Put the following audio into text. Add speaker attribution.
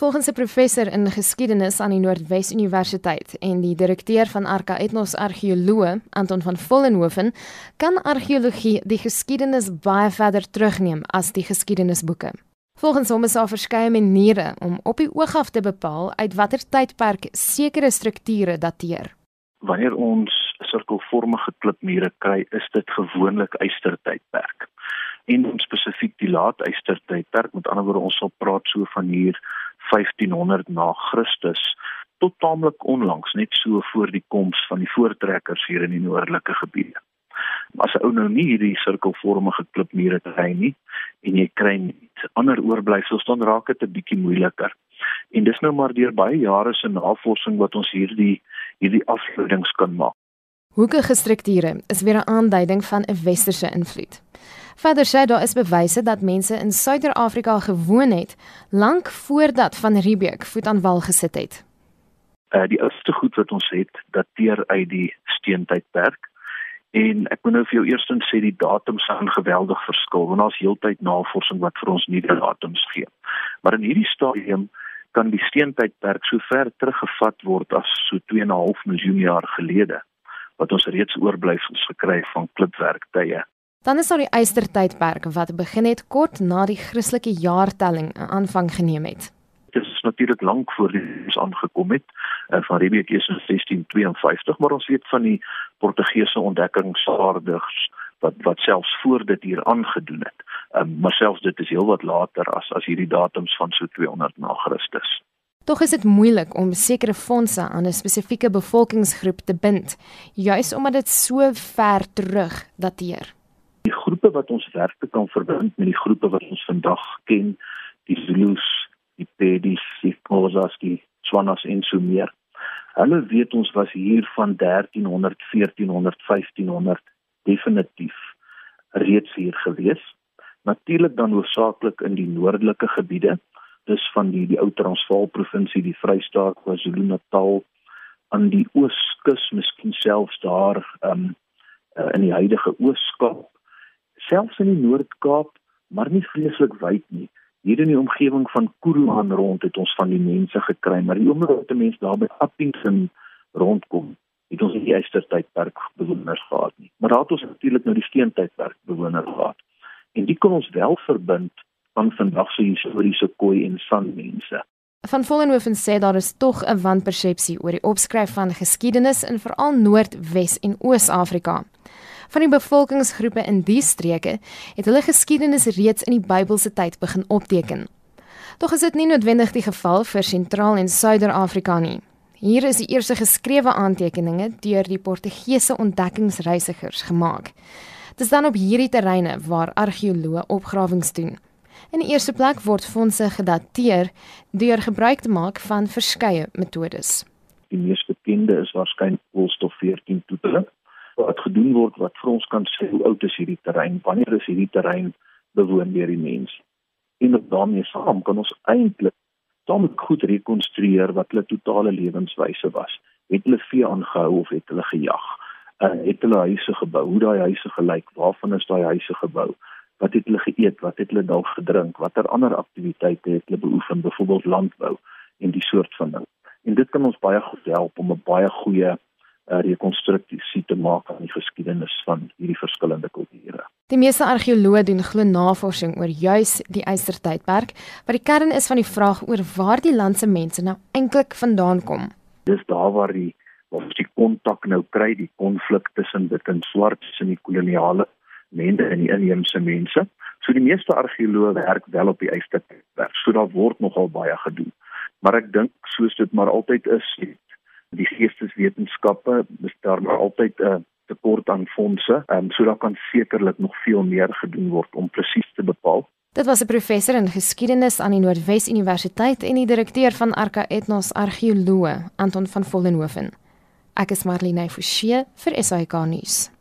Speaker 1: Volgens 'n professor in geskiedenis aan die Noordwes Universiteit en die direkteur van Arca Ethnos Argeoloog, Anton van Vollenhoven, kan argeologie die geskiedenis baie verder terugneem as die geskiedenisboeke. Volgens hom is daar verskeie maniere om op die oog af te bepaal uit watter tydperk sekere strukture dateer.
Speaker 2: Wanneer ons sirkelvormige klipmure kry, is dit gewoonlik ystertydperk. En spesifiek die laat ystertydperk, met ander woorde ons sal praat so van hier 1500 na Christus tot taamlik onlangs, net so voor die koms van die voortrekkers hier in die noordelike gebiede. As 'n ou nou nie hierdie sirkelvormige klipmure kry nie en jy kry net ander oorblyfsels dan raak dit 'n bietjie moeiliker. En dis nou maar deur baie jare se navorsing wat ons hierdie hierdie afleidings kan maak.
Speaker 1: Hoekige strukture is weer 'n aanduiding van 'n westerse invloed. Verder sê daar is bewyse dat mense in Suider-Afrika gewoon het lank voordat van Riebeeck voet aan wal gesit het.
Speaker 2: Uh die oudste goed wat ons het, dateer uit die steentydperk. En ek moet nou vir jou eerstens sê die datums staan geweldig verskil want daar's heeltyd navorsing wat vir ons nie die datums gee. Maar in hierdie stadium kan die steentydperk so ver teruggevat word as so 2.5 miljoen jaar gelede wat ons reeds oorblyfsels gekry van klipwerktye.
Speaker 1: Dan is daar die ystertydperk wat begin het kort na die Christelike jaartelling 'n aanvang geneem het.
Speaker 2: Dit is natuurlik lank voor die ons aangekom het uh, van Riebeeck is in 1652, maar ons weet van die Portugese ontdekkingsvaardigers wat wat selfs voor dit hier aangedoen het. Um, maar selfs dit is heelwat later as as hierdie datums van so 200 na Christus.
Speaker 1: Tog is dit moeilik om sekere fondse aan 'n spesifieke bevolkingsgroep te bind, juis omdat dit so ver terug dateer.
Speaker 2: Groepe wat ons werklik kan verbind met die groepe wat ons vandag ken, die Zulus, die Pedis, die Xhosas, die Tswanas en so meer. Hulle weet ons was hier van 1300, 1400, 1500 definitief reeds hier gewees. Natuurlik dan hoofsaaklik in die noordelike gebiede dis van die die ou Transvaal provinsie, die Vrystaat, KwaZulu-Natal aan die ooskus, miskien selfs daar um uh, in die huidige Oos-Kaap, selfs in die Noord-Kaap, maar nie vreeslik wyd nie. Hier in die omgewing van Kuruman rond het ons van die mense gekry, maar die oomblik dat die mense daar by Appington rondkom, het ons nie die Eystertydperk bewoners gehad nie. Maar daar het ons natuurlik nou die Steentydperk bewoners gehad. En dit kon ons wel verbind van vandag se historiese koei en sanmense.
Speaker 1: Van Vollenhoven sê daar is tog 'n wanpersepsie oor die opskryf van geskiedenis in veral Noord, Wes en Oos-Afrika. Van die bevolkingsgroepe in die streke het hulle geskiedenis reeds in die Bybelse tyd begin opteken. Tog is dit nie noodwendig die geval vir Sentraal en Suider-Afrika nie. Hier is die eerste geskrewe aantekeninge deur die Portugese ontdekkingsreisigers gemaak. Dit is dan op hierdie terreine waar argeoloë opgrawings doen. In die eerste plek word fondse gedateer deur gebruik te maak van verskeie metodes.
Speaker 2: Die mees bekende is waarskynlik koolstof 14 toeteling gedoen word wat vir ons kan sê hoe oud is hierdie terrein, wanneer is hierdie terrein bewoon deur die mens. En daarmee saam kan ons eintlik dan goed rekonstrueer wat hulle totale lewenswyse was. Het hulle vee aangehou of het hulle gejag? Uh, het hulle huise gebou? Hoe daai huise gelyk? Waarvan is daai huise gebou? wat het hulle geëet, wat het hulle dalk gedrink, watter ander aktiwiteite het hulle beoefen, byvoorbeeld landbou en die soort van ding. En dit kan ons baie goed help om 'n baie goeie uh, rekonstruksie te maak aan die geskiedenis van hierdie verskillende kulture.
Speaker 1: Die meeste argeoloë doen glo navorsing oor juis die Eystertydperk, wat die kern is van die vraag oor waar die land se mense nou eintlik vandaan kom.
Speaker 2: Dis daar waar die waar ons die kontak nou kry, die konflik tussen dit en swart tussen die koloniale mense en die inheemse mense. So die meeste argeoloë werk wel op die Eystertydperk. So daar word nogal baie gedoen. Maar ek dink soos dit maar altyd is, die geesteswetenskappe, is daar maar altyd 'n uh, tekort aan fondse. Ehm um, so daar kan sekerlik nog veel meer gedoen word om presies te bepaal.
Speaker 1: Dit was 'n professor in geskiedenis aan die Noordwes Universiteit en die direkteur van Arca Ethnos Argeoloog, Anton van Vollenhoven. Ek is Marlene Forsie vir SAK nuus.